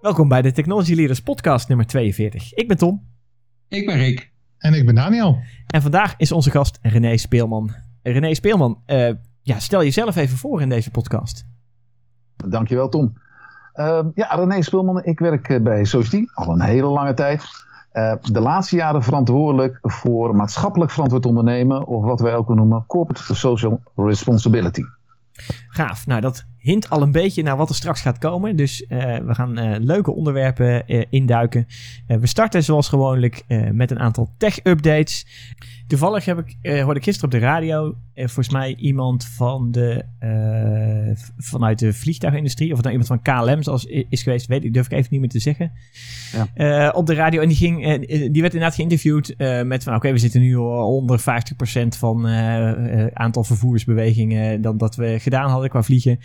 Welkom bij de Technology Leaders podcast nummer 42. Ik ben Tom. Ik ben Rick. En ik ben Daniel. En vandaag is onze gast René Speelman. René Speelman, uh, ja, stel jezelf even voor in deze podcast. Dankjewel Tom. Uh, ja, René Speelman, ik werk eh, bij Society al een hele lange tijd. Uh, de laatste jaren verantwoordelijk voor maatschappelijk verantwoord ondernemen, of wat wij ook noemen corporate social responsibility. Gaaf. Nou, dat hint al een beetje naar wat er straks gaat komen. Dus uh, we gaan uh, leuke onderwerpen uh, induiken. we starten zoals gewoonlijk met een aantal tech-updates. Toevallig heb ik, hoorde ik gisteren op de radio volgens mij iemand van de, vanuit de vliegtuigindustrie, of het nou iemand van KLM zoals is geweest, weet ik, durf ik even niet meer te zeggen. Ja. op de radio. En die, ging, die werd inderdaad geïnterviewd met van oké, we zitten nu onder 50% van aantal vervoersbewegingen dan dat we gedaan hadden qua vliegen.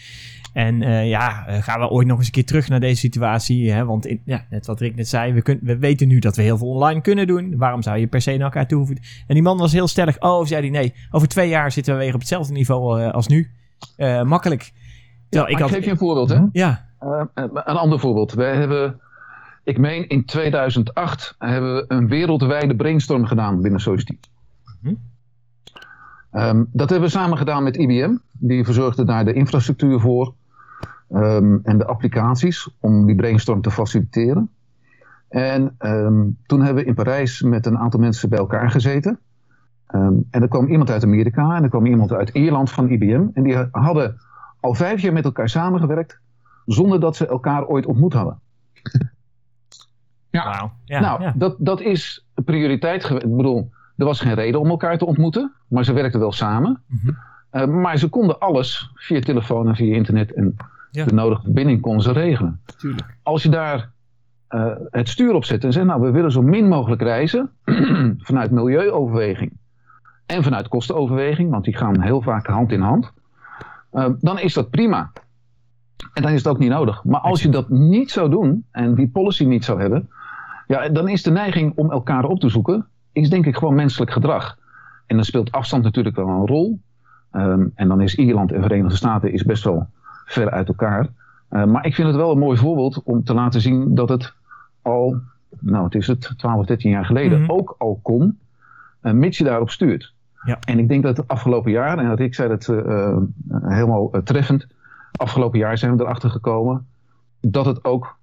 En uh, ja, uh, gaan we ooit nog eens een keer terug naar deze situatie? Hè? Want in, ja, net wat Rick net zei, we, kun, we weten nu dat we heel veel online kunnen doen. Waarom zou je per se naar elkaar toe En die man was heel stellig. Oh, zei hij, nee, over twee jaar zitten we weer op hetzelfde niveau uh, als nu. makkelijk. Ja, ik, had, geef je een voorbeeld, hè? Ja. een ander voorbeeld. Wij hebben, ik meen in 2008, hebben we een wereldwijde brainstorm gedaan binnen Society. -huh. Um, dat hebben we samen gedaan met IBM. Die verzorgde daar de infrastructuur voor um, en de applicaties om die brainstorm te faciliteren. En um, toen hebben we in Parijs met een aantal mensen bij elkaar gezeten. en er kwam iemand uit Amerika en er kwam iemand uit Ierland van IBM. En die hadden al vijf jaar met elkaar samengewerkt zonder dat ze elkaar ooit ontmoet hadden. Ja, wow. ja nou, ja. Dat, dat is prioriteit. Ik bedoel, er was geen reden om elkaar te ontmoeten, maar ze werkten wel samen. Mm -hmm. uh, maar ze konden alles via telefoon en via internet en ja. de nodige verbinding konden ze regelen. Tuurlijk. Als je daar uh, het stuur op zet en zegt, nou we willen zo min mogelijk reizen vanuit milieuoverweging en vanuit kostenoverweging, want die gaan heel vaak hand in hand, uh, dan is dat prima. En dan is het ook niet nodig. Maar als je dat niet zou doen en die policy niet zou hebben, ja, dan is de neiging om elkaar op te zoeken is denk ik gewoon menselijk gedrag. En dan speelt afstand natuurlijk wel een rol. Um, en dan is Ierland en Verenigde Staten is best wel ver uit elkaar. Uh, maar ik vind het wel een mooi voorbeeld om te laten zien dat het al, nou het is het 12, 13 jaar geleden, mm -hmm. ook al kon, uh, mits je daarop stuurt. Ja. En ik denk dat het afgelopen jaar, en Rick zei het uh, helemaal treffend, afgelopen jaar zijn we erachter gekomen dat het ook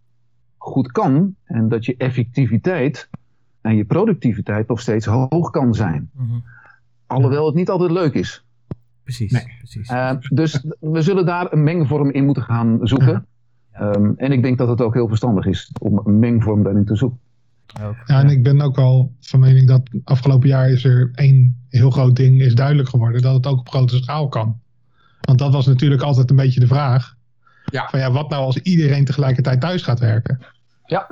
goed kan en dat je effectiviteit en je productiviteit nog steeds hoog kan zijn. Mm -hmm. Alhoewel het niet altijd leuk is. Precies. Nee. precies. Uh, dus we zullen daar een mengvorm in moeten gaan zoeken. Ja. Um, en ik denk dat het ook heel verstandig is om een mengvorm daarin te zoeken. Ja, en ik ben ook wel van mening dat afgelopen jaar is er één heel groot ding is duidelijk geworden. Dat het ook op grote schaal kan. Want dat was natuurlijk altijd een beetje de vraag. Ja. Van ja, wat nou als iedereen tegelijkertijd thuis gaat werken? Ja.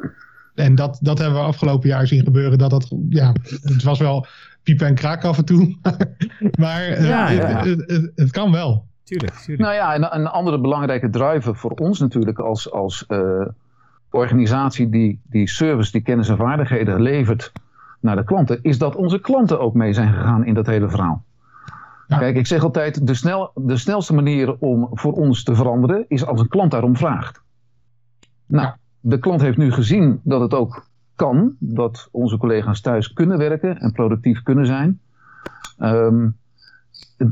En dat, dat hebben we afgelopen jaar zien gebeuren. Dat dat, ja, het was wel piepen en kraak af en toe. maar ja, uh, ja. Het, het, het, het, kan wel. Tuurlijk, tuurlijk. Nou ja, en een andere belangrijke driver voor ons natuurlijk als, als uh, organisatie die, die service, die kennis en vaardigheden levert naar de klanten, is dat onze klanten ook mee zijn gegaan in dat hele verhaal. Ja. Kijk, ik zeg altijd, de, snel, de snelste manier om voor ons te veranderen is als een klant daarom vraagt. Nou, ja. de klant heeft nu gezien dat het ook kan, dat onze collega's thuis kunnen werken en productief kunnen zijn. Um,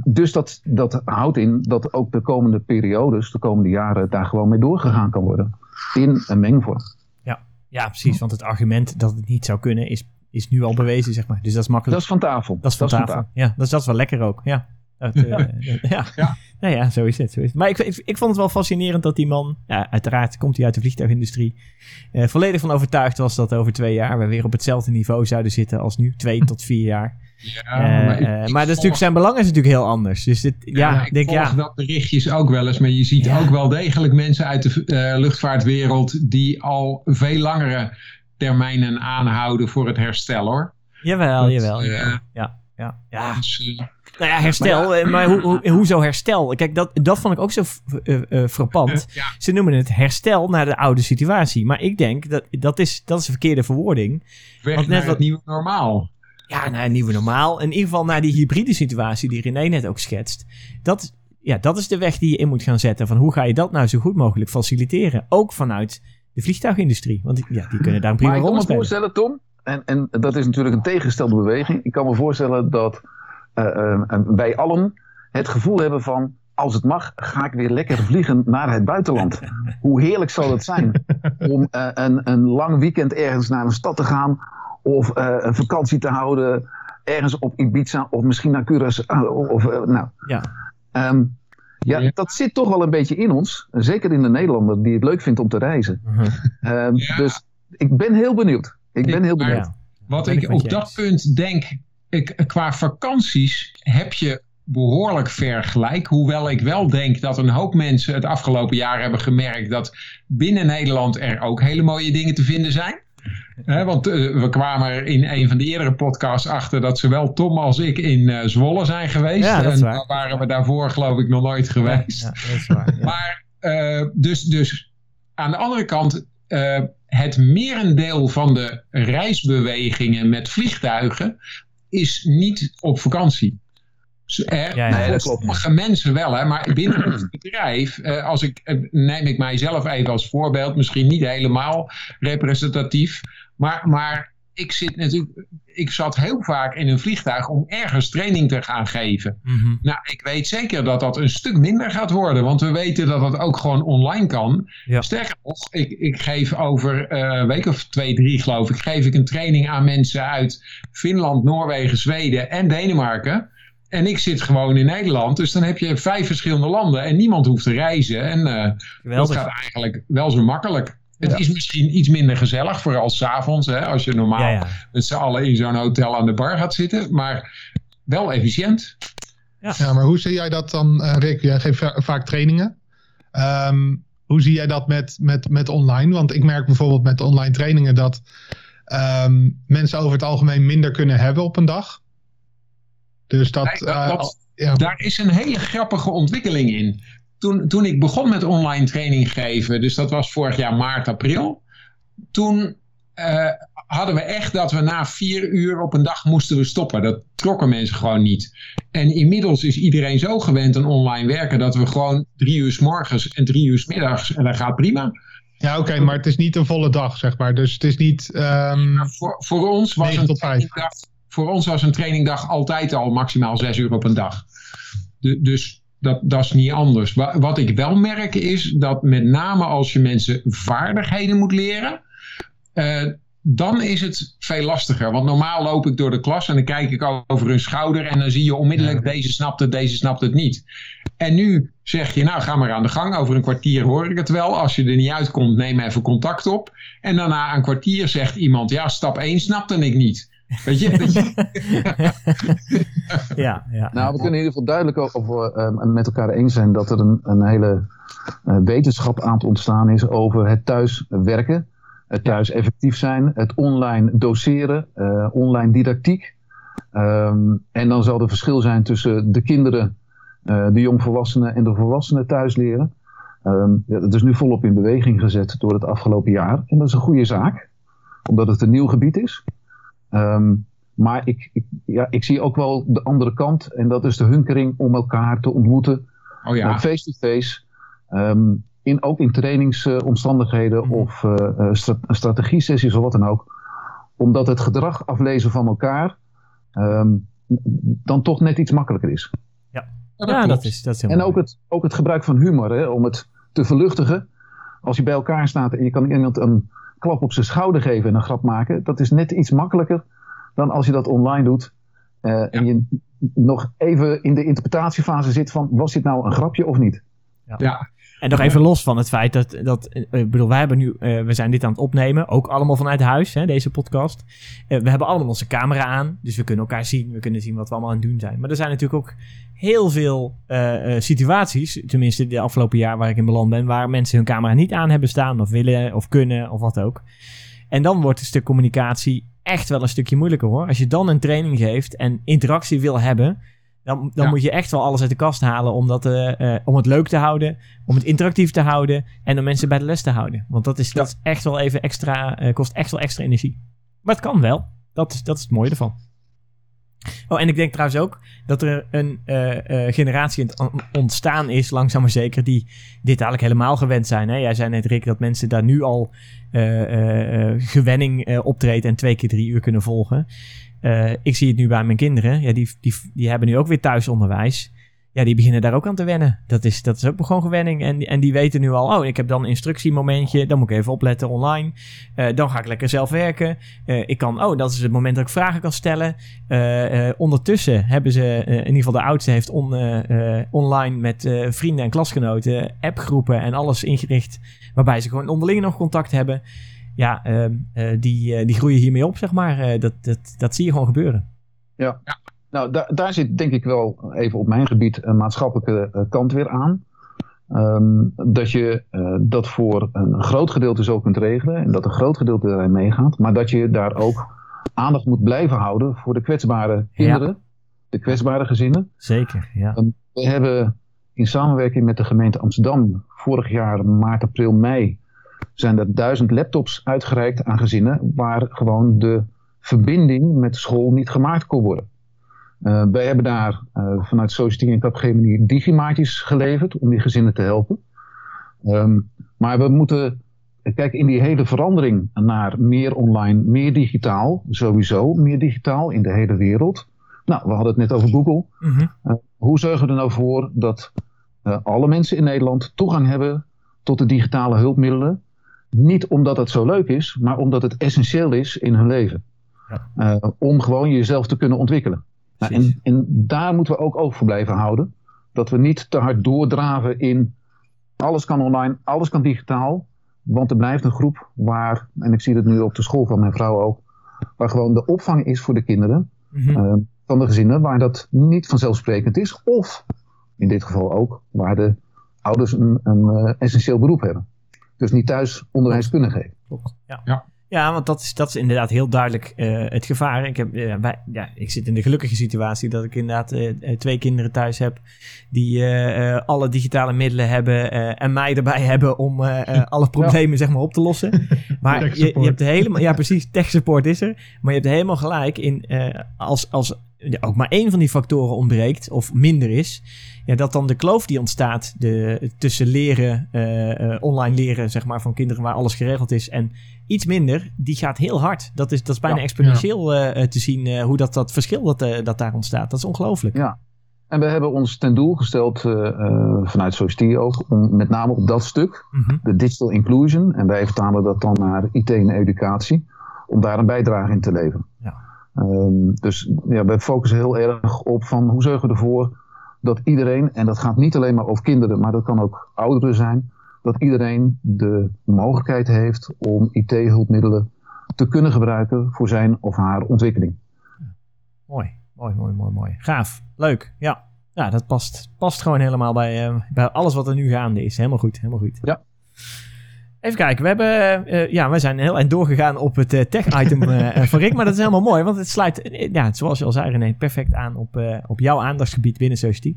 dus dat, dat houdt in dat ook de komende periodes, de komende jaren, daar gewoon mee doorgegaan kan worden. In een mengvorm. Ja, ja precies. Want het argument dat het niet zou kunnen is, is nu al bewezen, zeg maar. Dus dat is makkelijk. Dat is van tafel. Dat is van, dat tafel. Is van tafel. Ja, dat is, dat is wel lekker ook. Ja. Dat, uh, ja. ja. Nou ja, zo is het. Zo is het. Maar ik, ik, ik, vond het wel fascinerend dat die man, ja, uiteraard komt hij uit de vliegtuigindustrie, uh, volledig van overtuigd was dat over twee jaar we weer op hetzelfde niveau zouden zitten als nu, twee tot vier jaar. Ja, maar, ik, maar dat is natuurlijk, zijn belang is natuurlijk heel anders. Dus dit, ja, ja, ik denk volg ja. dat berichtjes ook wel eens, maar je ziet ook wel degelijk mensen uit de luchtvaartwereld die al veel langere termijnen aanhouden voor het herstel hoor. Jawel, dat, jawel. Ja, ja, ja. Dus, nou ja, herstel. Maar, ja. maar hoe, hoe, hoezo herstel? Kijk, dat, dat vond ik ook zo uh, uh, frappant. Ja. Ze noemen het herstel naar de oude situatie. Maar ik denk, dat, dat, is, dat is een verkeerde verwoording. Weg Want net naar wat, het nieuwe normaal. Ja, naar een nieuwe normaal. In ieder geval naar die hybride situatie die René net ook schetst. Dat, ja, dat is de weg die je in moet gaan zetten. Van hoe ga je dat nou zo goed mogelijk faciliteren? Ook vanuit de vliegtuigindustrie. Want die, ja, die kunnen daar een prima Maar ik kan rol me spelen. voorstellen, Tom, en, en dat is natuurlijk een tegengestelde beweging. Ik kan me voorstellen dat eh, eh, wij allen het gevoel hebben van... als het mag, ga ik weer lekker vliegen naar het buitenland. Hoe heerlijk zal het zijn om eh, een, een lang weekend ergens naar een stad te gaan... of eh, een vakantie te houden ergens op Ibiza of misschien naar Curaçao. Of, nou, Ja. Ehm, ja, Ja. dat zit toch wel een beetje in ons. Zeker in de Nederlander die het leuk vindt om te reizen. Mhm. Ehm, Ja. Dus ik ben heel benieuwd. Ik ben heel Maar- benieuwd. Ja. Wat Ben ik op dat eens. punt denk, ik, qua vakanties heb je behoorlijk vergelijk. Hoewel ik wel denk dat een hoop mensen het afgelopen jaar hebben gemerkt dat binnen Nederland er ook hele mooie dingen te vinden zijn. Hè, want eh, we kwamen er in een van de eerdere podcasts achter dat zowel Tom als ik in eh, Zwolle zijn geweest. Ja, dat is en waar. daar waren we daarvoor geloof ik nog nooit geweest. Ja, dat is waar. Ja. Maar eh, dus, dus aan de andere kant, eh, het merendeel van de reisbewegingen met vliegtuigen is niet op vakantie. Er, Ja, ja, Nee, dat klopt. sommige mensen wel, hè, maar binnen het bedrijf, eh, als ik, eh, neem ik mijzelf even als voorbeeld, misschien niet helemaal representatief, maar, maar ik zit natuurlijk, ik zat heel vaak in een vliegtuig om ergens training te gaan geven. Mhm. Nou, ik weet zeker dat dat een stuk minder gaat worden. Want we weten dat dat ook gewoon online kan. Ja. Sterker nog, ik, ik geef over eh, een week of twee, drie geloof ik... geef ik een training aan mensen uit Finland, Noorwegen, Zweden en Denemarken. En ik zit gewoon in Nederland. Dus dan heb je vijf verschillende landen en niemand hoeft te reizen. En eh, dat gaat eigenlijk wel zo makkelijk. Het Ja. is misschien iets minder gezellig, vooral s'avonds. hè, Als je normaal Ja, ja. met z'n allen in zo'n hotel aan de bar gaat zitten. Maar wel efficiënt. Ja, maar hoe zie jij dat dan, eh, Rick? Jij geeft va- vaak trainingen. Ehm, hoe zie jij dat met, met, met online? Want ik merk bijvoorbeeld met online trainingen dat ehm, mensen over het algemeen minder kunnen hebben op een dag. Dus dat. Nee, dat- eh, dat- ja, Daar is een hele grappige ontwikkeling in. Toen, toen ik begon met online training geven, dus dat was vorig jaar maart, april. Toen eh, hadden we echt dat we na vier uur op een dag moesten we stoppen. Dat trokken mensen gewoon niet. En inmiddels is iedereen zo gewend aan online werken dat we gewoon drie uur s morgens en drie uur s middags en dat gaat prima. ja oké, maar het is niet een volle dag, zeg maar. Dus het is niet. ehm, Voor, voor, ons was 9 een tot 5. trainingdag, voor ons was een trainingdag altijd al maximaal zes uur op een dag. De- dus dat, dat is niet anders. Wa- Wat ik wel merk is dat met name als je mensen vaardigheden moet leren, eh, dan is het veel lastiger. Want normaal loop ik door de klas en dan kijk ik over hun schouder en dan zie je onmiddellijk deze snapt het, deze snapt het niet. En nu zeg je, nou ga maar aan de gang. Over een kwartier hoor ik het wel. Als je er niet uitkomt, neem even contact op. En daarna een kwartier zegt iemand, ja stap 1 snapte ik niet. Weet je, ja, ja. Nou, we kunnen in ieder geval duidelijk ook over, eh, met elkaar eens zijn dat er een, een hele eh, wetenschap aan het ontstaan is over het thuis werken, het thuis effectief zijn, het online doseren, eh, online didactiek. Ehm, en dan zal er verschil zijn tussen de kinderen, eh, de jongvolwassenen en de volwassenen thuis leren. Ehm, ja, dat is nu volop in beweging gezet door het afgelopen jaar. En dat is een goede zaak, omdat het een nieuw gebied is. Ehm, maar ik, ik, ja, ik zie ook wel de andere kant. En dat is de hunkering om elkaar te ontmoeten. oh ja. Face-to-face. Ehm, in, ook in trainingsomstandigheden Mhm. of eh, eh, stra- strategie-sessies of wat dan ook. Omdat het gedrag aflezen van elkaar ehm, dan toch net iets makkelijker is. Ja, ja, klopt. dat is, dat is heel En mooi. ook het, ook het gebruik van humor, hè, om het te verluchtigen. Als je bij elkaar staat en je kan iemand een klap op zijn schouder geven en een grap maken, dat is net iets makkelijker dan als je dat online doet. eh, En je nog even in de interpretatiefase zit van, was dit nou een grapje of niet? Ja, En nog even los van het feit dat, dat eh, ik bedoel, wij hebben nu, eh, we zijn dit aan het opnemen, ook allemaal vanuit huis, hè, deze podcast. Eh, we hebben allemaal onze camera aan, dus we kunnen elkaar zien, we kunnen zien wat we allemaal aan het doen zijn. Maar er zijn natuurlijk ook heel veel situaties, tenminste de afgelopen jaar waar ik in beland ben, waar mensen hun camera niet aan hebben staan, of willen, of kunnen, of wat ook. En dan wordt het stuk communicatie echt wel een stukje moeilijker hoor. Als je dan een training geeft en interactie wil hebben, dan, dan Ja. moet je echt wel alles uit de kast halen om, dat, eh, eh, om het leuk te houden, om het interactief te houden en om mensen bij de les te houden. Want dat is, dat is echt wel even extra, eh, kost echt wel extra energie. Maar het kan wel. Dat is, dat is het mooie ervan. Oh, en ik denk trouwens ook dat er een uh, generatie ontstaan is, langzaam maar zeker, die dit eigenlijk helemaal gewend zijn. Hè? Jij zei net, Rick, dat mensen daar nu al gewenning optreedt en twee keer drie uur kunnen volgen. Ik zie het nu bij mijn kinderen. Ja, die, die, die hebben nu ook weer thuisonderwijs ja, die beginnen daar ook aan te wennen. Dat is, dat is ook gewoon gewenning. En, en die weten nu al, oh, ik heb dan een instructiemomentje. Dan moet ik even opletten online. Uh, dan ga ik lekker zelf werken. Uh, ik kan, oh, dat is het moment dat ik vragen kan stellen. Ondertussen hebben ze, in ieder geval de oudste heeft on, online met vrienden en klasgenoten appgroepen en alles ingericht. Waarbij ze gewoon onderling nog contact hebben. Ja, ehm, die, die groeien hiermee op, zeg maar. dat, dat, dat zie je gewoon gebeuren. Ja. ja. Nou, daar, daar zit denk ik wel even op mijn gebied een maatschappelijke kant weer aan. Um, dat je uh, dat voor een groot gedeelte zo kunt regelen en dat een groot gedeelte erin meegaat, maar dat je daar ook aandacht moet blijven houden voor de kwetsbare kinderen, ja. de kwetsbare gezinnen. Zeker, ja. Um, we hebben in samenwerking met de gemeente Amsterdam vorig jaar maart, april, mei zijn er duizend laptops uitgereikt aan gezinnen waar gewoon de verbinding met school niet gemaakt kon worden. Uh, wij hebben daar uh, vanuit Society en Capgemini digimaatjes geleverd om die gezinnen te helpen. Um, maar we moeten, kijk, in die hele verandering naar meer online, meer digitaal, sowieso meer digitaal in de hele wereld. Nou, we hadden het net over Google. Mm -hmm. uh, hoe zorgen we er nou voor dat alle mensen in Nederland toegang hebben tot de digitale hulpmiddelen? Niet omdat het zo leuk is, maar omdat het essentieel is in hun leven. Ja. om gewoon jezelf te kunnen ontwikkelen. Nou, en, en, daar moeten we ook oog voor blijven houden. Dat we niet te hard doordraven in alles kan online, alles kan digitaal. Want er blijft een groep waar, en ik zie het nu op de school van mijn vrouw ook, waar gewoon de opvang is voor de kinderen mm -hmm. uh, van de gezinnen, waar dat niet vanzelfsprekend is. Of in dit geval ook waar de ouders een, een uh, essentieel beroep hebben. Dus niet thuis onderwijs kunnen geven. Ja. ja. Ja, want dat is, dat is inderdaad heel duidelijk uh, het gevaar. Ik, heb, uh, bij, ja, ik zit in de gelukkige situatie dat ik inderdaad uh, twee kinderen thuis heb die alle digitale middelen hebben en mij erbij hebben om alle problemen ja. zeg maar op te lossen. Maar je, je, hebt helemaal, ja precies, tech support is er. Maar je hebt helemaal gelijk in als, als ook maar één van die factoren ontbreekt of minder is, ja, dat dan de kloof die ontstaat de, tussen leren, uh, uh, online leren zeg maar, van kinderen waar alles geregeld is en iets minder, die gaat heel hard. Dat is, dat is bijna ja, exponentieel ja. uh, te zien hoe dat, dat verschil dat, dat daar ontstaat. Dat is ongelooflijk. Ja, en we hebben ons ten doel gesteld vanuit Society ook, om met name op dat stuk, mm -hmm. de digital inclusion, en wij vertalen dat dan naar IT en educatie, om daar een bijdrage in te leveren. Ja. Um, dus ja, wij focussen heel erg op van hoe zorgen we ervoor dat iedereen, en dat gaat niet alleen maar over kinderen, maar dat kan ook ouderen zijn, dat iedereen de mogelijkheid heeft om IT-hulpmiddelen te kunnen gebruiken voor zijn of haar ontwikkeling. Mooi, mooi, mooi, mooi, mooi. Gaaf, leuk, ja. Ja, dat past, past gewoon helemaal bij, uh, bij alles wat er nu gaande is. Helemaal goed, helemaal goed. Ja. Even kijken, we hebben, uh, ja, we zijn heel eind doorgegaan op het uh, tech-item uh, van Rick, maar dat is helemaal mooi, want het sluit, ja, zoals je al zei René, perfect aan op, op jouw aandachtsgebied binnen Society.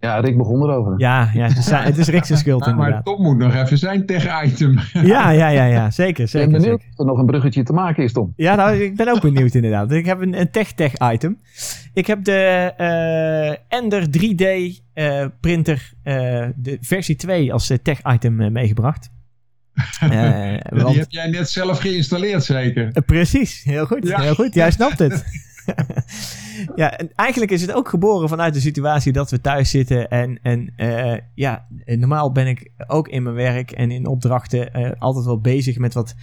Ja, Rick begon erover. Ja, ja het, is, het is Rick's schuld nou, inderdaad. Maar Tom moet nog even zijn tech-item. ja, ja, ja, ja, zeker, zeker. Ik ben benieuwd zeker. of er nog een bruggetje te maken is, Tom. Ja, nou, ik ben ook benieuwd inderdaad. Ik heb een, een tech-tech-item. Ik heb de Ender 3D printer, de versie 2 als tech-item meegebracht. Uh, want... Die heb jij net zelf geïnstalleerd, zeker? Uh, precies, heel goed. Ja. Heel goed, jij snapt het. ja, en eigenlijk is het ook geboren vanuit de situatie dat we thuis zitten. En, en uh, ja, normaal ben ik ook in mijn werk en in opdrachten altijd wel bezig met wat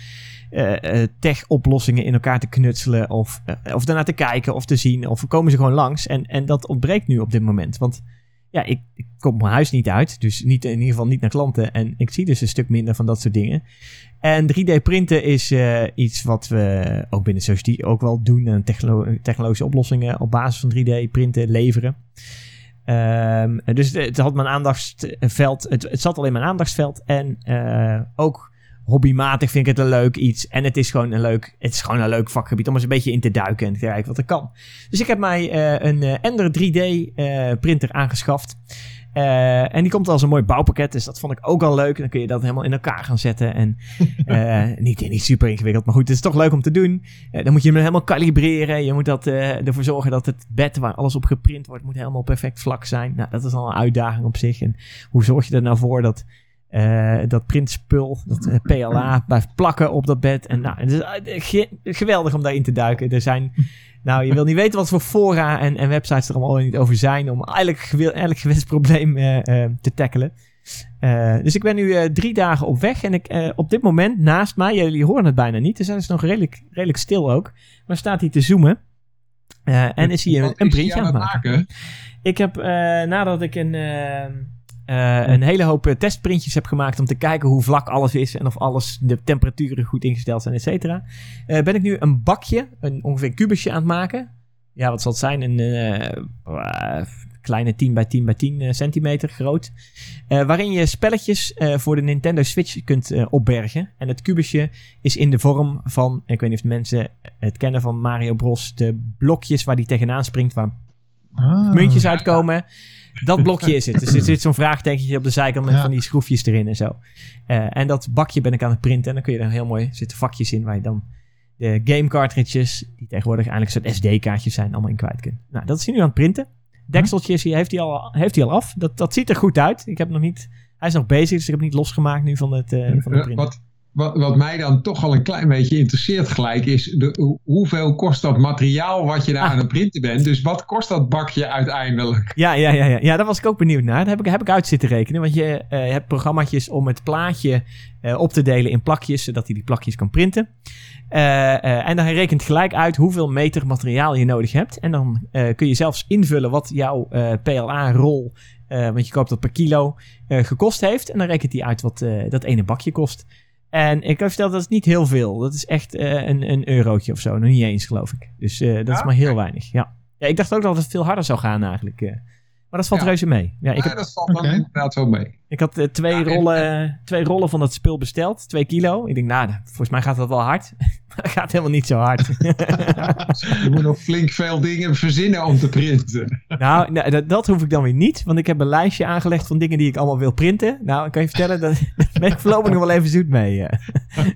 tech-oplossingen in elkaar te knutselen. Of, of daarnaar te kijken of te zien. Of komen ze gewoon langs. En, en dat ontbreekt nu op dit moment. Want ja, ik, ik, kom mijn huis niet uit. Dus niet, in ieder geval niet naar klanten. En ik zie dus een stuk minder van dat soort dingen. En 3D printen is uh, iets wat we ook binnen Society ook wel doen. En technolo technologische oplossingen op basis van 3D printen leveren. Um, dus het, had mijn aandachtsveld. Het, zat al in mijn aandachtsveld. En uh, ook hobbymatig vind ik het een leuk iets. En het is gewoon een leuk, het is gewoon een leuk vakgebied om eens een beetje in te duiken en te kijken wat er kan. Dus ik heb mij uh, een uh, Ender 3D uh, printer aangeschaft. En die komt als een mooi bouwpakket, dus dat vond ik ook al leuk. Dan kun je dat helemaal in elkaar gaan zetten. En niet, niet super ingewikkeld, maar goed, het is toch leuk om te doen. Dan moet je hem helemaal kalibreren. Je moet dat, ervoor zorgen dat het bed waar alles op geprint wordt, moet helemaal perfect vlak zijn. Nou, dat is al een uitdaging op zich. En hoe zorg je er nou voor dat uh, dat printspul, dat uh, PLA, blijft plakken op dat bed. En nou, het is ge geweldig om daarin te duiken. Er zijn, nou, je wil niet weten wat voor fora en, en websites er allemaal niet over zijn om eigenlijk elk gewenst probleem uh, te tackelen. dus ik ben nu drie dagen op weg en ik, op dit moment naast mij, jullie horen het bijna niet, dus het is nog redelijk, redelijk stil ook, maar staat hij te zoomen. en is hij een, een printje aan het maken. maken. Ik heb, nadat ik een uh, een hele hoop eh, testprintjes heb gemaakt om te kijken hoe vlak alles is en of alles, de temperaturen goed ingesteld zijn, et cetera. Uh, ben ik nu een bakje, een ongeveer kubusje aan het maken. Ja, wat zal het zijn? Een kleine 10 bij 10 bij 10 centimeter groot. waarin je spelletjes voor de Nintendo Switch kunt opbergen. En het kubusje is in de vorm van, ik weet niet of mensen het kennen van Mario Bros. De blokjes waar die tegenaan springt, waar ah, muntjes uitkomen. Dat blokje is het. Dus er zit zo'n vraagtekentje op de zijkant met van die schroefjes erin en zo. Uh, en dat bakje ben ik aan het printen. En dan kun je er heel mooi zitten vakjes in waar je dan de game cartridges, die tegenwoordig eigenlijk soort SD-kaartjes zijn, allemaal in kwijt kunt. Nou, dat is hij nu aan het printen. Dekseltjes hier heeft hij al, heeft hij al af. Dat, dat ziet er goed uit. Ik heb nog niet, hij is nog bezig, dus ik heb niet losgemaakt nu van het, uh, van het printen. Wat, wat, mij dan toch al een klein beetje interesseert gelijk is de, hoeveel kost dat materiaal wat je daar aan het printen bent. Dus wat kost dat bakje uiteindelijk? Ja, ja, ja, ja. ja daar was ik ook benieuwd naar. Daar heb ik, heb ik uit zitten rekenen. Want je uh, hebt programma's om het plaatje uh, op te delen in plakjes, zodat hij die plakjes kan printen. Uh, en dan rekent gelijk uit hoeveel meter materiaal je nodig hebt. En dan kun je zelfs invullen wat jouw PLA-rol, want je koopt dat per kilo, gekost heeft. En dan rekent hij uit wat dat ene bakje kost. En ik heb verteld dat is niet heel veel. Dat is echt uh, een, een eurotje of zo. Nog niet eens, geloof ik. Dus uh, dat is maar heel weinig. Ja. ja, ik dacht ook dat het veel harder zou gaan eigenlijk. Uh. Maar dat valt ja. reuze mee. Ja, ik ja, dat valt dan okay. inderdaad wel mee. Ik had uh, twee, rollen, twee rollen van dat spul besteld. Twee kilo. Ik denk, nou, volgens mij gaat dat wel hard. maar dat gaat helemaal niet zo hard. je moet nog flink veel dingen verzinnen om te printen. nou, nou dat, dat, hoef ik dan weer niet. Want ik heb een lijstje aangelegd van dingen die ik allemaal wil printen. Nou, ik kan je vertellen, daar ben ik voorlopig nog wel even zoet mee.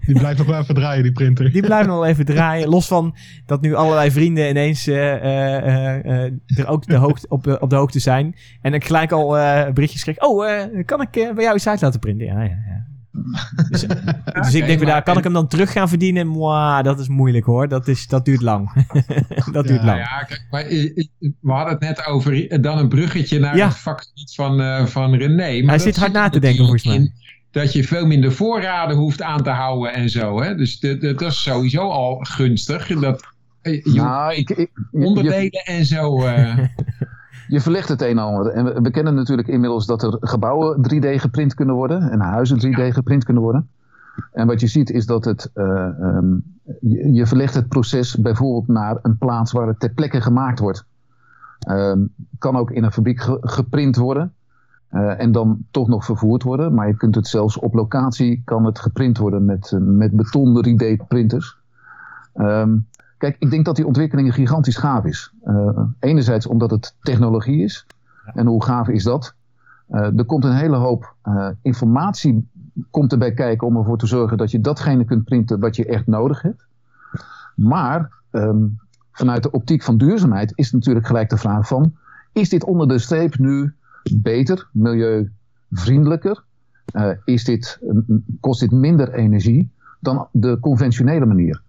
die blijft nog wel even draaien, die printer. Die blijft nog wel even draaien. Los van dat nu allerlei vrienden ineens uh, uh, er ook de hoogte, op, op de hoogte zijn. En ik gelijk al berichtjes kreeg. Oh, kan ik bij jou site laten printen? Ja, ja, ja. Dus, dus ik denk, daar kan ik hem dan terug gaan verdienen? Mwah, dat is moeilijk hoor. Dat, is, dat duurt lang. dat duurt lang. Ja, kijk, maar, we hadden het net over dan een bruggetje naar het vakgebied van, uh, van René. Maar Hij zit hard na te denken volgens mij. Dat je veel minder voorraden hoeft aan te houden en zo. Hè? Dus de, de, dat is sowieso al gunstig. Dat, eh, je, nou, ik, ik, onderdelen en zo. Uh, je verlicht het een en ander. En we, kennen natuurlijk inmiddels dat er gebouwen 3D geprint kunnen worden en huizen 3D geprint kunnen worden. En wat je ziet is dat het, uh, um, je, je, verlegt het proces bijvoorbeeld naar een plaats waar het ter plekke gemaakt wordt. Um, kan ook in een fabriek ge, geprint worden uh, en dan toch nog vervoerd worden. Maar je kunt het zelfs op locatie kan het geprint worden met, met beton 3D printers. Um, Kijk, ik denk dat die ontwikkeling gigantisch gaaf is. Uh, enerzijds omdat het technologie is. En hoe gaaf is dat? Uh, er komt een hele hoop uh, informatie komt erbij kijken om ervoor te zorgen dat je datgene kunt printen wat je echt nodig hebt. Maar um, vanuit de optiek van duurzaamheid is natuurlijk gelijk de vraag van... is dit onder de streep nu beter, milieuvriendelijker? is dit, kost dit minder energie dan de conventionele manier?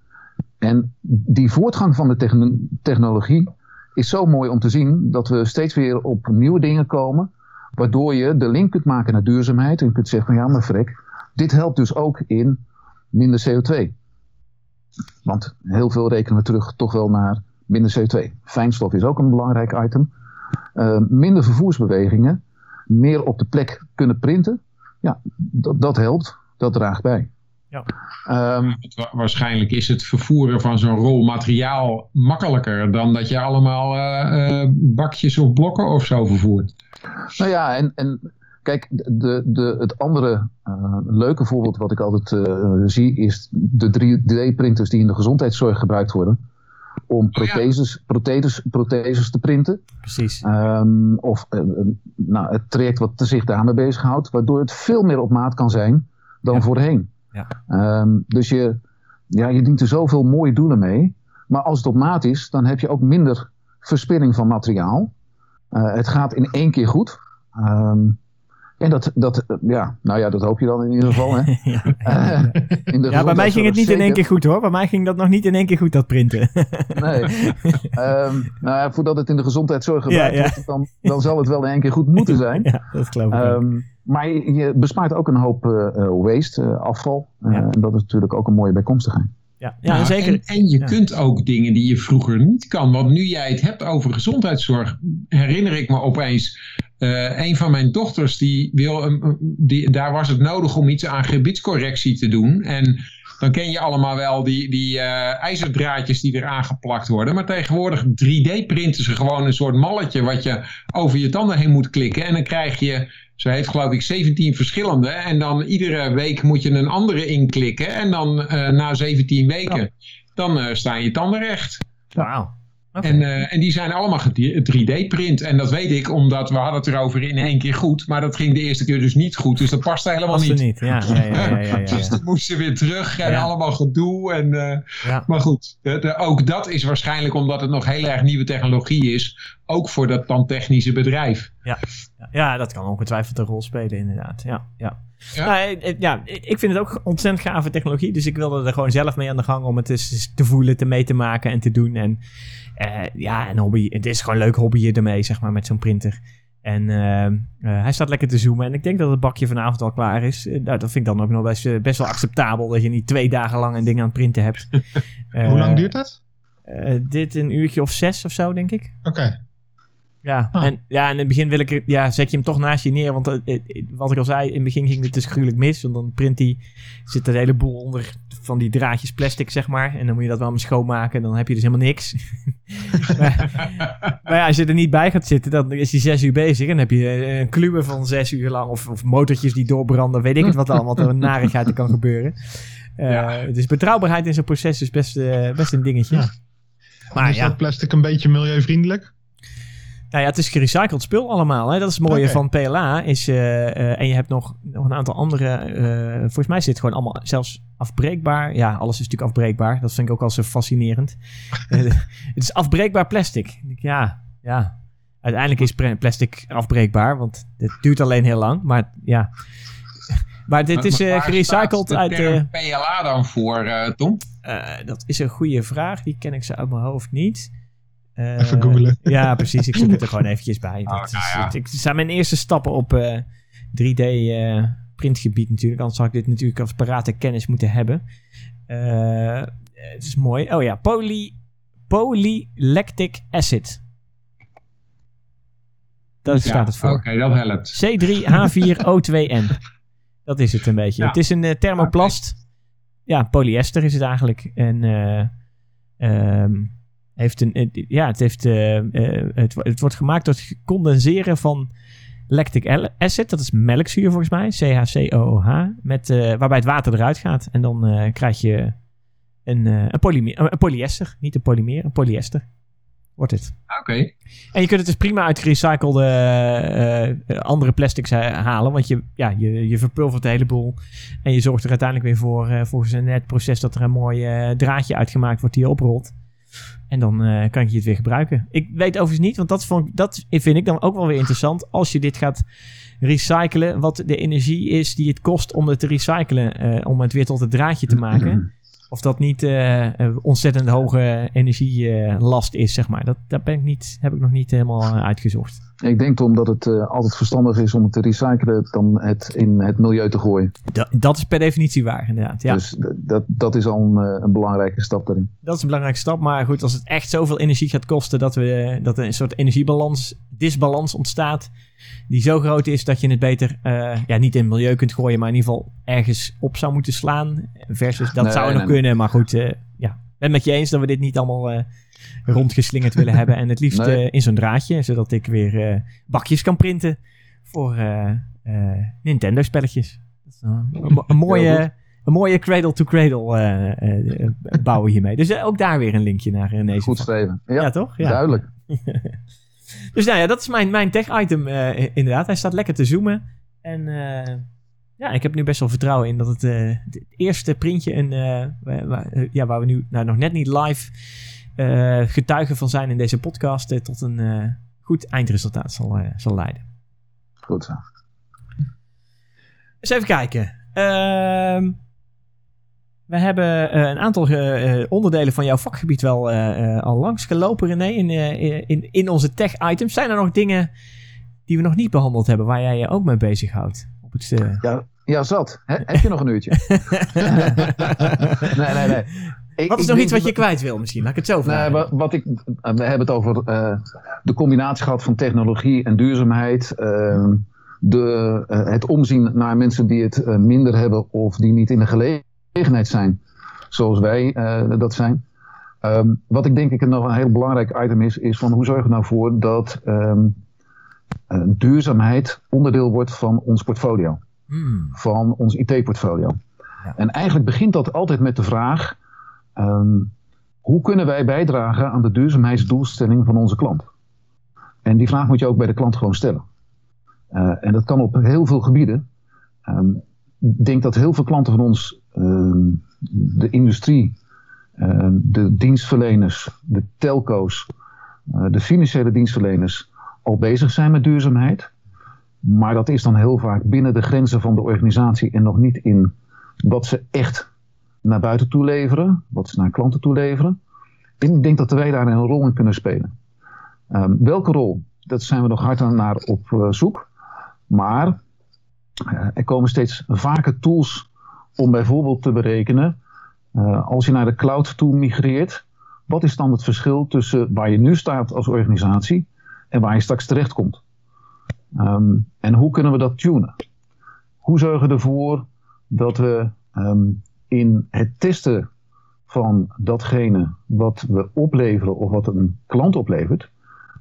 En die voortgang van de technologie is zo mooi om te zien dat we steeds weer op nieuwe dingen komen, waardoor je de link kunt maken naar duurzaamheid en kunt zeggen van ja, maar frek, dit helpt dus ook in minder CO2. Want heel veel rekenen we terug toch wel naar minder CO2. Fijnstof is ook een belangrijk item. Uh, minder vervoersbewegingen, meer op de plek kunnen printen. Ja, dat helpt, dat draagt bij. Ja. Um, waarschijnlijk is het vervoeren van zo'n rol materiaal makkelijker dan dat je allemaal uh, uh, bakjes of blokken of zo vervoert. Nou ja, en, en kijk, de, de, het andere uh, leuke voorbeeld wat ik altijd zie is de 3D-printers die in de gezondheidszorg gebruikt worden. om protheses, protheses, protheses te printen. Precies. Ehm, of eh, eh, nou, het traject wat zich daarmee bezighoudt, waardoor het veel meer op maat kan zijn dan Ja. voorheen. Ja. Ehm, dus je, ja, je dient er zoveel mooie doelen mee. Maar als het op maat is, dan heb je ook minder verspilling van materiaal. Eh, het gaat in één keer goed. Ehm, en dat, dat, ja, nou ja, dat hoop je dan in ieder geval. Hè. ja. Eh, in de ja, bij mij ging het niet in één keer goed hoor. Bij mij ging dat nog niet in één keer goed, dat printen. Nee. Ehm, nou ja, voordat het in de gezondheidszorg gebruikt Ja, wordt, dan, dan zal het wel in één keer goed moeten zijn. ja, dat geloof ik. Ehm, maar je, je bespaart ook een hoop eh, eh, waste, afval. Ja. En dat is natuurlijk ook een mooie bijkomstigheid. Ja, ja, Nou, zeker. En, en je Ja. kunt ook dingen die je vroeger niet kan. Want nu jij het hebt over gezondheidszorg, herinner ik me opeens. eh, een van mijn dochters, die wil, die, daar was het nodig om iets aan gebitscorrectie te doen. En dan ken je allemaal wel die, die eh, ijzerdraadjes die eraan geplakt worden. Maar tegenwoordig 3D-printen ze gewoon een soort malletje wat je over je tanden heen moet klikken. En dan krijg je, ze heeft geloof ik 17 verschillende. En dan iedere week moet je een andere inklikken. En dan eh, na 17 weken, dan eh, staan je tanden recht. Wauw. En, eh, en die zijn allemaal 3D-print. En dat weet ik omdat we hadden het erover in één keer goed. Maar dat ging de eerste keer dus niet goed. Dus dat paste helemaal niet. niet. Ja, ja, ja, ja, ja, ja, Dus toen moesten we weer terug en Ja. allemaal gedoe. En, eh, Ja. Maar goed, de- de- ook dat is waarschijnlijk omdat het nog heel erg nieuwe technologie is. Ook voor dat tandtechnische bedrijf. Ja, ja, dat kan ongetwijfeld een rol spelen, inderdaad. Ja, ja. Ja. Nou, eh, ja, ik vind het ook ontzettend gave technologie. Dus ik wilde er gewoon zelf mee aan de gang om het eens te voelen, te mee te maken en te doen. En eh, ja, een hobby. Het is gewoon een leuk hobby ermee, zeg maar, met zo'n printer. En eh, eh, hij staat lekker te zoomen. En ik denk dat het bakje vanavond al klaar is. Eh, nou, dat vind ik dan ook nog best, eh, best wel acceptabel. Dat je niet twee dagen lang een ding aan het printen hebt. Hoe lang duurt dat? Eh, dit een uurtje of zes of zo, denk ik. Oké. Ja, Ah. en ja, in het begin wil ik, ja, zet je hem toch naast je neer. Want eh, eh, wat ik al zei, in het begin ging het dus gruwelijk mis. Want dan print die, zit er een heleboel onder van die draadjes plastic, zeg maar. En dan moet je dat wel maar schoonmaken. En dan heb je dus helemaal niks. maar, maar ja, als je er niet bij gaat zitten, dan is hij zes uur bezig. En dan heb je eh, een kluwen van zes uur lang. Of, of motortjes die doorbranden. Weet ik het wat allemaal. Wat er een narigheid er kan gebeuren. Eh, Ja. Dus betrouwbaarheid in zo'n proces is best, best een dingetje. Ja. Maar is ja. dat plastic een beetje milieuvriendelijk? Nou ja, het is gerecycled spul allemaal. Hè? Dat is het mooie van PLA. Is, eh, en je hebt nog, nog een aantal andere. eh, volgens mij zit het gewoon allemaal zelfs afbreekbaar. Ja, alles is natuurlijk afbreekbaar. Dat vind ik ook al zo fascinerend. Het is afbreekbaar plastic. Ja, ja. Uiteindelijk is plastic afbreekbaar. Want het duurt alleen heel lang. Maar ja. Maar dit is Maar gerecycled uit. de eh, term PLA dan voor, Tom? dat is een goede vraag. Die ken ik zo uit mijn hoofd niet. Eh, Even googlen. Ja, precies. Ik zoek het er gewoon eventjes bij. Dat Oh, is, nou ja. het, het zijn mijn eerste stappen op eh, 3D eh, printgebied natuurlijk. Anders zou ik dit natuurlijk als parate kennis moeten hebben. Eh, het is mooi. Oh ja, poly, polylactic acid. Daar staat het voor. Oké, dat helpt. C3H4O2N. Dat is het een beetje. Ja. Het is een eh, thermoplast. Ja, polyester is het eigenlijk. En eh, ehm, heeft een, eh, ja, het, heeft, eh, eh, het, wo- het wordt gemaakt door het condenseren van lactic acid. Dat is melkzuur volgens mij. CHCOOH. Met, waarbij het water eruit gaat. En dan krijg je een, een, polymer, een polyester. Niet een polymeer, een polyester. Wordt het. Oké. En je kunt het dus prima uit gerecyclede andere plastics halen. Want je, ja, je, je verpulvert de hele boel. En je zorgt er uiteindelijk weer voor, volgens een net proces, dat er een mooi draadje uitgemaakt wordt die je oprolt. En dan eh, kan je het weer gebruiken. Ik weet overigens niet, want dat, vond, dat vind ik dan ook wel weer interessant. Als je dit gaat recyclen, wat de energie is die het kost om het te recyclen. eh, om het weer tot het draadje te maken. Of dat niet een ontzettend hoge energielast is, zeg maar. Dat, dat ben ik niet, heb ik nog niet helemaal uitgezocht. Ik denk omdat het eh, altijd verstandig is om het te recyclen dan het in het milieu te gooien. Da- dat is per definitie waar, inderdaad. Ja, Dus dat, dat is al een, eh, een belangrijke stap daarin. dat is een belangrijke stap. Maar goed, als het echt zoveel energie gaat kosten dat, we, dat er een soort energiebalans, disbalans ontstaat, die zo groot is dat je het beter eh, ja, niet in het milieu kunt gooien, maar in ieder geval ergens op zou moeten slaan. Versus, dat Nee, zou nog nee, kunnen. Maar goed, ja, ik ben met je eens dat we dit niet allemaal rondgeslingerd willen hebben. En het liefst Nee. eh, in zo'n draadje, zodat ik weer eh, bakjes kan printen voor eh, Nintendo-spelletjes. Dat is, een, een mooie, een mooie cradle-to-cradle bouwen hiermee. Dus ook daar weer een linkje naar René. Goed streven. Ja, Ja, toch? Ja. duidelijk. Dus nou ja, dat is mijn, mijn tech-item inderdaad. Hij staat lekker te zoomen. En ja, ik heb nu best wel vertrouwen in dat het, het eerste printje... Een, waar, ja, waar we nu nou, nog net niet live eh, getuigen van zijn in deze podcast... eh, tot een eh, goed eindresultaat zal, zal leiden. Goed zo. Eens even kijken. Ehm, we hebben een aantal onderdelen van jouw vakgebied wel al langs gelopen, René, in, in, in onze tech-items. Zijn er nog dingen die we nog niet behandeld hebben, waar jij je ook mee bezighoudt? Op het, Ja, ja zat. Heb je nog een uurtje? nee, nee, nee. Ik- wat is nog iets wat je kwijt wil misschien? Laat ik het zo Nee, vragen. wat, wat ik, we hebben het over eh, de combinatie gehad van technologie en duurzaamheid. ehm, de, eh, het omzien naar mensen die het eh, minder hebben of die niet in de gelegenheid zijn, zoals wij eh, dat zijn. Ehm, wat ik denk ik nog een heel belangrijk item is, is van hoe zorgen we nou voor dat ehm, eh, duurzaamheid onderdeel wordt van ons portfolio Hmm, van ons IT-portfolio. Ja. En eigenlijk begint dat altijd met de vraag: ehm, hoe kunnen wij bijdragen aan de duurzaamheidsdoelstelling van onze klant? En die vraag moet je ook bij de klant gewoon stellen. Eh, en dat kan op heel veel gebieden. Ehm, ik denk dat heel veel klanten van ons, ehm, de industrie, de dienstverleners, de telco's, eh, de financiële dienstverleners, al bezig zijn met duurzaamheid. Maar dat is dan heel vaak binnen de grenzen van de organisatie en nog niet in wat ze echt naar buiten toe leveren, wat ze naar klanten toe leveren. Ik denk dat wij daar een rol in kunnen spelen. Ehm, welke rol? Dat zijn we nog hard aan naar op eh, zoek. Maar eh, er komen steeds vaker tools om bijvoorbeeld te berekenen, eh, als je naar de cloud toe migreert, wat is dan het verschil tussen waar je nu staat als organisatie en waar je straks terechtkomt? Ehm, en hoe kunnen we dat tunen? Hoe zorgen we ervoor dat we ehm, in het testen van datgene wat we opleveren of wat een klant oplevert,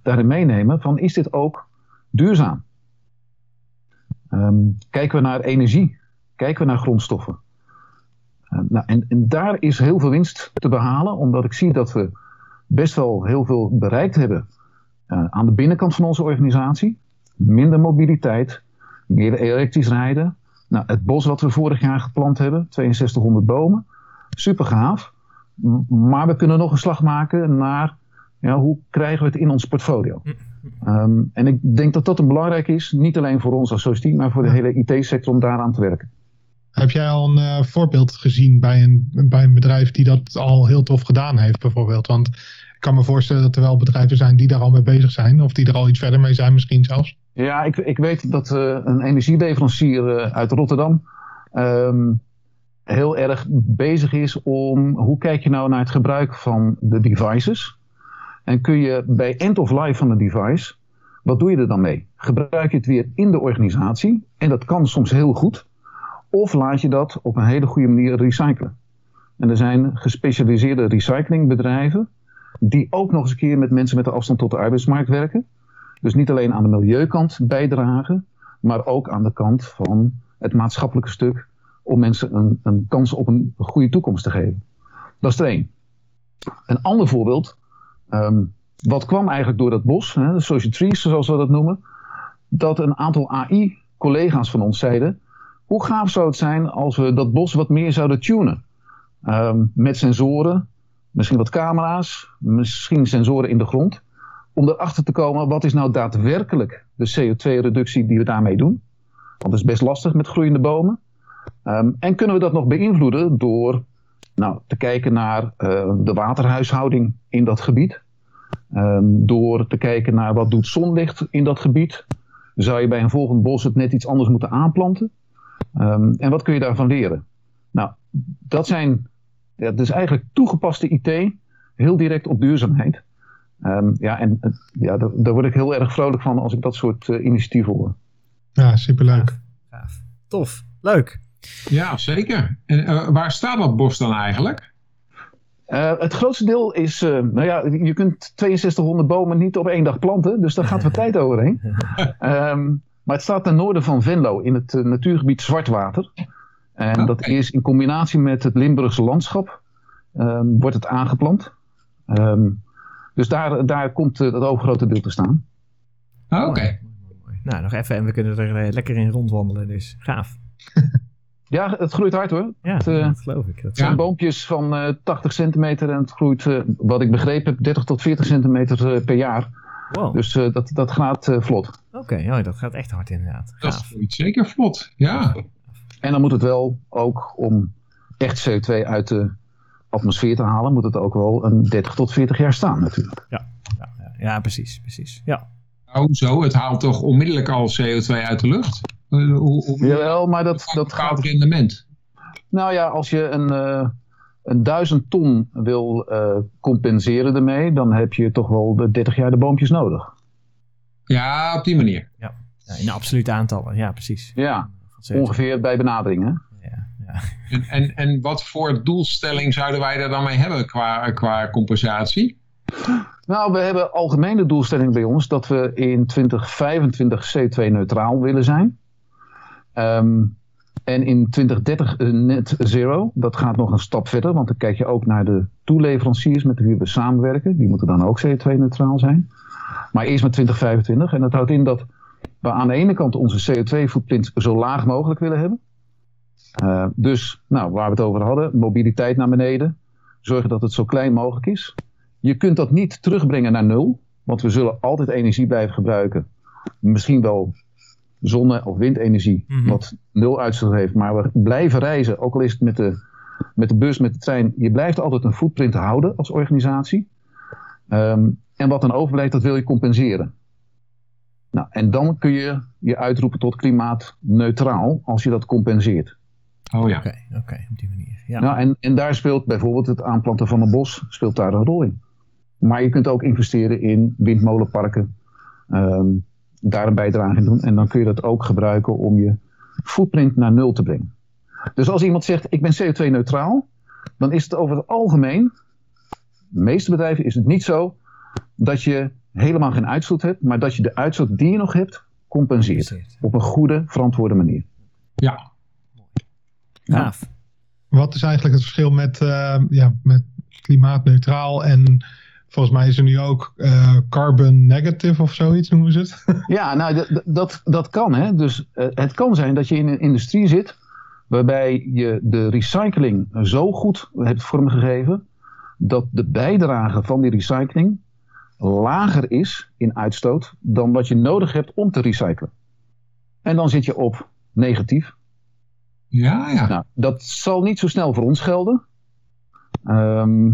daarin meenemen van is dit ook duurzaam? Ehm, kijken we naar energie? Kijken we naar grondstoffen? Ehm, nou, en, en daar is heel veel winst te behalen, omdat ik zie dat we best wel heel veel bereikt hebben eh, aan de binnenkant van onze organisatie minder mobiliteit, meer elektrisch rijden. Nou, het bos wat we vorig jaar geplant hebben, 6200 bomen, super gaaf. Maar we kunnen nog een slag maken naar ja, hoe krijgen we het in ons portfolio. Ehm, en ik denk dat dat een belangrijk is, niet alleen voor ons als Society, maar voor de hele IT-sector om daaraan te werken. Heb jij al een eh, voorbeeld gezien bij een, bij een bedrijf die dat al heel tof gedaan heeft, bijvoorbeeld? Want kan me voorstellen dat er wel bedrijven zijn die daar al mee bezig zijn, of die er al iets verder mee zijn, misschien zelfs. Ja, ik, ik weet dat eh, een energieleverancier eh, uit Rotterdam ehm, heel erg bezig is om hoe kijk je nou naar het gebruik van de devices. En kun je bij end of life van een device, wat doe je er dan mee? Gebruik je het weer in de organisatie en dat kan soms heel goed. Of laat je dat op een hele goede manier recyclen. En er zijn gespecialiseerde recyclingbedrijven die ook nog eens een keer met mensen met de afstand tot de arbeidsmarkt werken. Dus niet alleen aan de milieukant bijdragen, maar ook aan de kant van het maatschappelijke stuk om mensen een, een kans op een goede toekomst te geven. Dat is er één. Een ander voorbeeld, ehm, wat kwam eigenlijk door dat bos, hè, de social trees zoals we dat noemen, dat een aantal AI-collega's van ons zeiden, hoe gaaf zou het zijn als we dat bos wat meer zouden tunen? Ehm, met sensoren, misschien wat camera's, misschien sensoren in de grond om erachter te komen wat is nou daadwerkelijk de CO2-reductie die we daarmee doen. Want dat is best lastig met groeiende bomen. Ehm, en kunnen we dat nog beïnvloeden door nou, te kijken naar eh, de waterhuishouding in dat gebied. Ehm, door te kijken naar wat doet zonlicht in dat gebied. Zou je bij een volgend bos het net iets anders moeten aanplanten? Ehm, en wat kun je daarvan leren? Nou, dat zijn, ja, dat is eigenlijk toegepaste IT, heel direct op duurzaamheid. Ehm, ja, en eh, ja, daar, daar word ik heel erg vrolijk van als ik dat soort eh, initiatieven hoor. Ja, superleuk. Gaaf. Tof. Leuk. Ja, zeker. En eh, waar staat dat bos dan eigenlijk? Eh, het grootste deel is, eh, nou ja, je kunt 6200 bomen niet op één dag planten, dus daar gaat wat tijd overheen. Ehm, maar het staat ten noorden van Venlo in het natuurgebied Zwartwater. En dat is in combinatie met het Limburgse landschap ehm, wordt het aangeplant. Ehm, dus daar, daar komt eh, het overgrote deel te staan. Ah, Oké. Mooi. Nou, nog even en we kunnen er eh, lekker in rondwandelen, dus gaaf. Ja, het groeit hard hoor. Ja, Het, eh, dat geloof ik. Het zijn Ja. boompjes van eh 80 centimeter en het groeit, eh, wat ik begrepen heb, 30 tot 40 centimeter eh, per jaar. Wow, Dus eh, dat, dat gaat eh, vlot. oké, oh, dat gaat echt hard inderdaad. Dat groeit zeker vlot. Ja. En dan moet het wel ook om echt CO2 uit de atmosfeer te halen, moet het ook wel een 30 tot 40 jaar staan natuurlijk. Ja, ja, ja, precies, precies. Ja. Oh, zo. Het haalt toch onmiddellijk al CO2 uit de lucht? Eh, hoe, hoe, Jawel, maar dat, dat dat gaat rendement. Nou ja, als je een, eh een duizend ton wil eh, compenseren ermee, dan heb je toch wel de 30 jaar de boompjes nodig. Ja, op die manier. Ja, in absolute aantallen, ja, precies. Ja, Van CO2. Ongeveer bij benadering. Hè? Ja, ja. En, en, en wat voor doelstelling zouden wij daar dan mee hebben qua, qua compensatie? Nou, we hebben algemene doelstelling bij ons dat we in 2025 CO2-neutraal willen zijn. Ehm, en in 2030 net zero. Dat gaat nog een stap verder, want dan kijk je ook naar de toeleveranciers met wie we samenwerken. Die moeten dan ook CO2-neutraal zijn. Maar eerst met 2025. En dat houdt in dat we aan de ene kant onze CO2-footprint zo laag mogelijk willen hebben. Eh, dus, nou, waar we het over hadden, mobiliteit naar beneden. Zorgen dat het zo klein mogelijk is. Je kunt dat niet terugbrengen naar nul, want we zullen altijd energie blijven gebruiken. Misschien wel zonne- of windenergie, Mhm. wat nul uitstoot heeft, maar we blijven reizen, ook al is het met de, met de bus, met de trein. Je blijft altijd een footprint houden als organisatie. Ehm, en wat dan overblijft, dat wil je compenseren. Nou, en dan kun je je uitroepen tot klimaatneutraal als je dat compenseert. Oh ja. Oké, oké, op die manier. Ja. Nou, en, en daar speelt bijvoorbeeld het aanplanten van een bos speelt daar een rol in. Maar je kunt ook investeren in windmolenparken, ehm, daar een bijdrage in doen. En dan kun je dat ook gebruiken om je footprint naar nul te brengen. Dus als iemand zegt, ik ben CO2-neutraal, dan is het over het algemeen, de meeste bedrijven is het niet zo, dat je helemaal geen uitstoot hebt, maar dat je de uitstoot die je nog hebt, compenseert. Compenseert. Op een goede, verantwoorde manier. Ja. Gaaf. Wat is eigenlijk het verschil met, eh, ja, met klimaatneutraal en volgens mij is er nu ook eh, carbon negative of zoiets noemen ze het? Ja, nou, dat, dat kan. Hè. Dus eh, het kan zijn dat je in een industrie zit waarbij je de recycling zo goed hebt vormgegeven dat de bijdrage van die recycling lager is in uitstoot dan wat je nodig hebt om te recyclen. En dan zit je op negatief. Ja, ja. Nou, dat zal niet zo snel voor ons gelden. Ehm,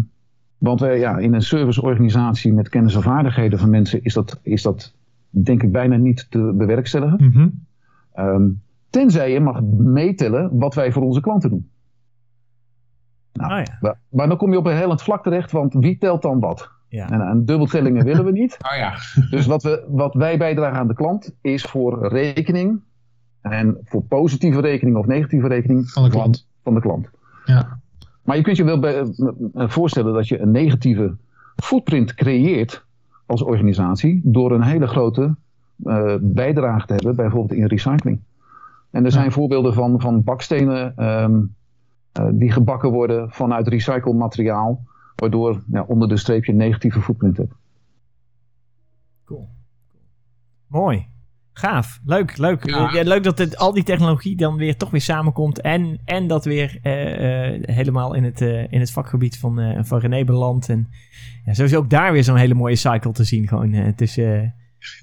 want wij, ja, in een serviceorganisatie met kennis en vaardigheden van mensen is dat, is dat denk ik bijna niet te bewerkstelligen. Mhm. Ehm, tenzij je mag meetellen wat wij voor onze klanten doen. Nou, Oh ja. maar, maar dan kom je op een hellend vlak terecht, want wie telt dan wat? Ja. En aan dubbeltellingen willen we niet. Oh ja. Dus wat, we, wat wij bijdragen aan de klant is voor rekening. En voor positieve rekening of negatieve rekening Van de klant. Van de klant. Ja. Maar je kunt je wel bij- eh, voorstellen dat je een negatieve footprint creëert als organisatie door een hele grote eh, bijdrage te hebben, bijvoorbeeld in recycling. En er zijn Ja. voorbeelden van, van bakstenen ehm, eh, die gebakken worden vanuit recycled materiaal, waardoor ja, onder de streep je een negatieve footprint hebt. Cool. Mooi. Gaaf. Leuk, leuk. Ja. Ja, leuk dat het, al die technologie dan weer toch weer samenkomt. En, en dat weer eh, eh, helemaal in het, eh, in het vakgebied van, eh van René belandt. En ja, sowieso ook daar weer zo'n hele mooie cycle te zien. Gewoon eh, tussen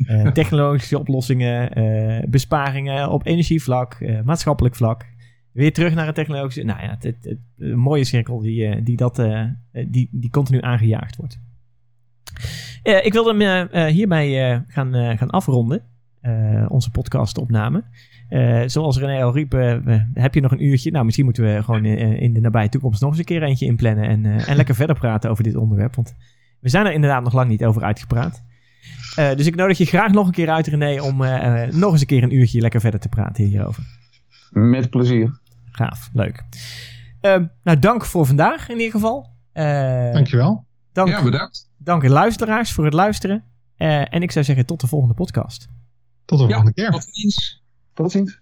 eh, eh, technologische oplossingen, eh, besparingen op energievlak, eh, maatschappelijk vlak. Weer terug naar het technologische. Nou ja, het, het, een mooie cirkel die, eh, die, dat, eh, eh, die, die continu aangejaagd wordt. Ik wilde hem eh, hierbij gaan, gaan afronden. onze podcastopname. Zoals René al riep, heb je nog een uurtje? Nou, misschien moeten we gewoon in de nabije toekomst nog eens een keer eentje inplannen. En, en lekker verder praten over dit onderwerp. Want we zijn er inderdaad nog lang niet over uitgepraat. Dus ik nodig je graag nog een keer uit, René, om nog eens een keer een uurtje lekker verder te praten hierover. Met plezier. Gaaf, leuk. Ehm, nou, dank voor vandaag in ieder geval. Eh, Dankjewel. dank, Ja, bedankt. dank luisteraars voor het luisteren. Eh, en ik zou zeggen tot de volgende podcast. Tot de Ja, volgende keer. tot ziens. Tot ziens.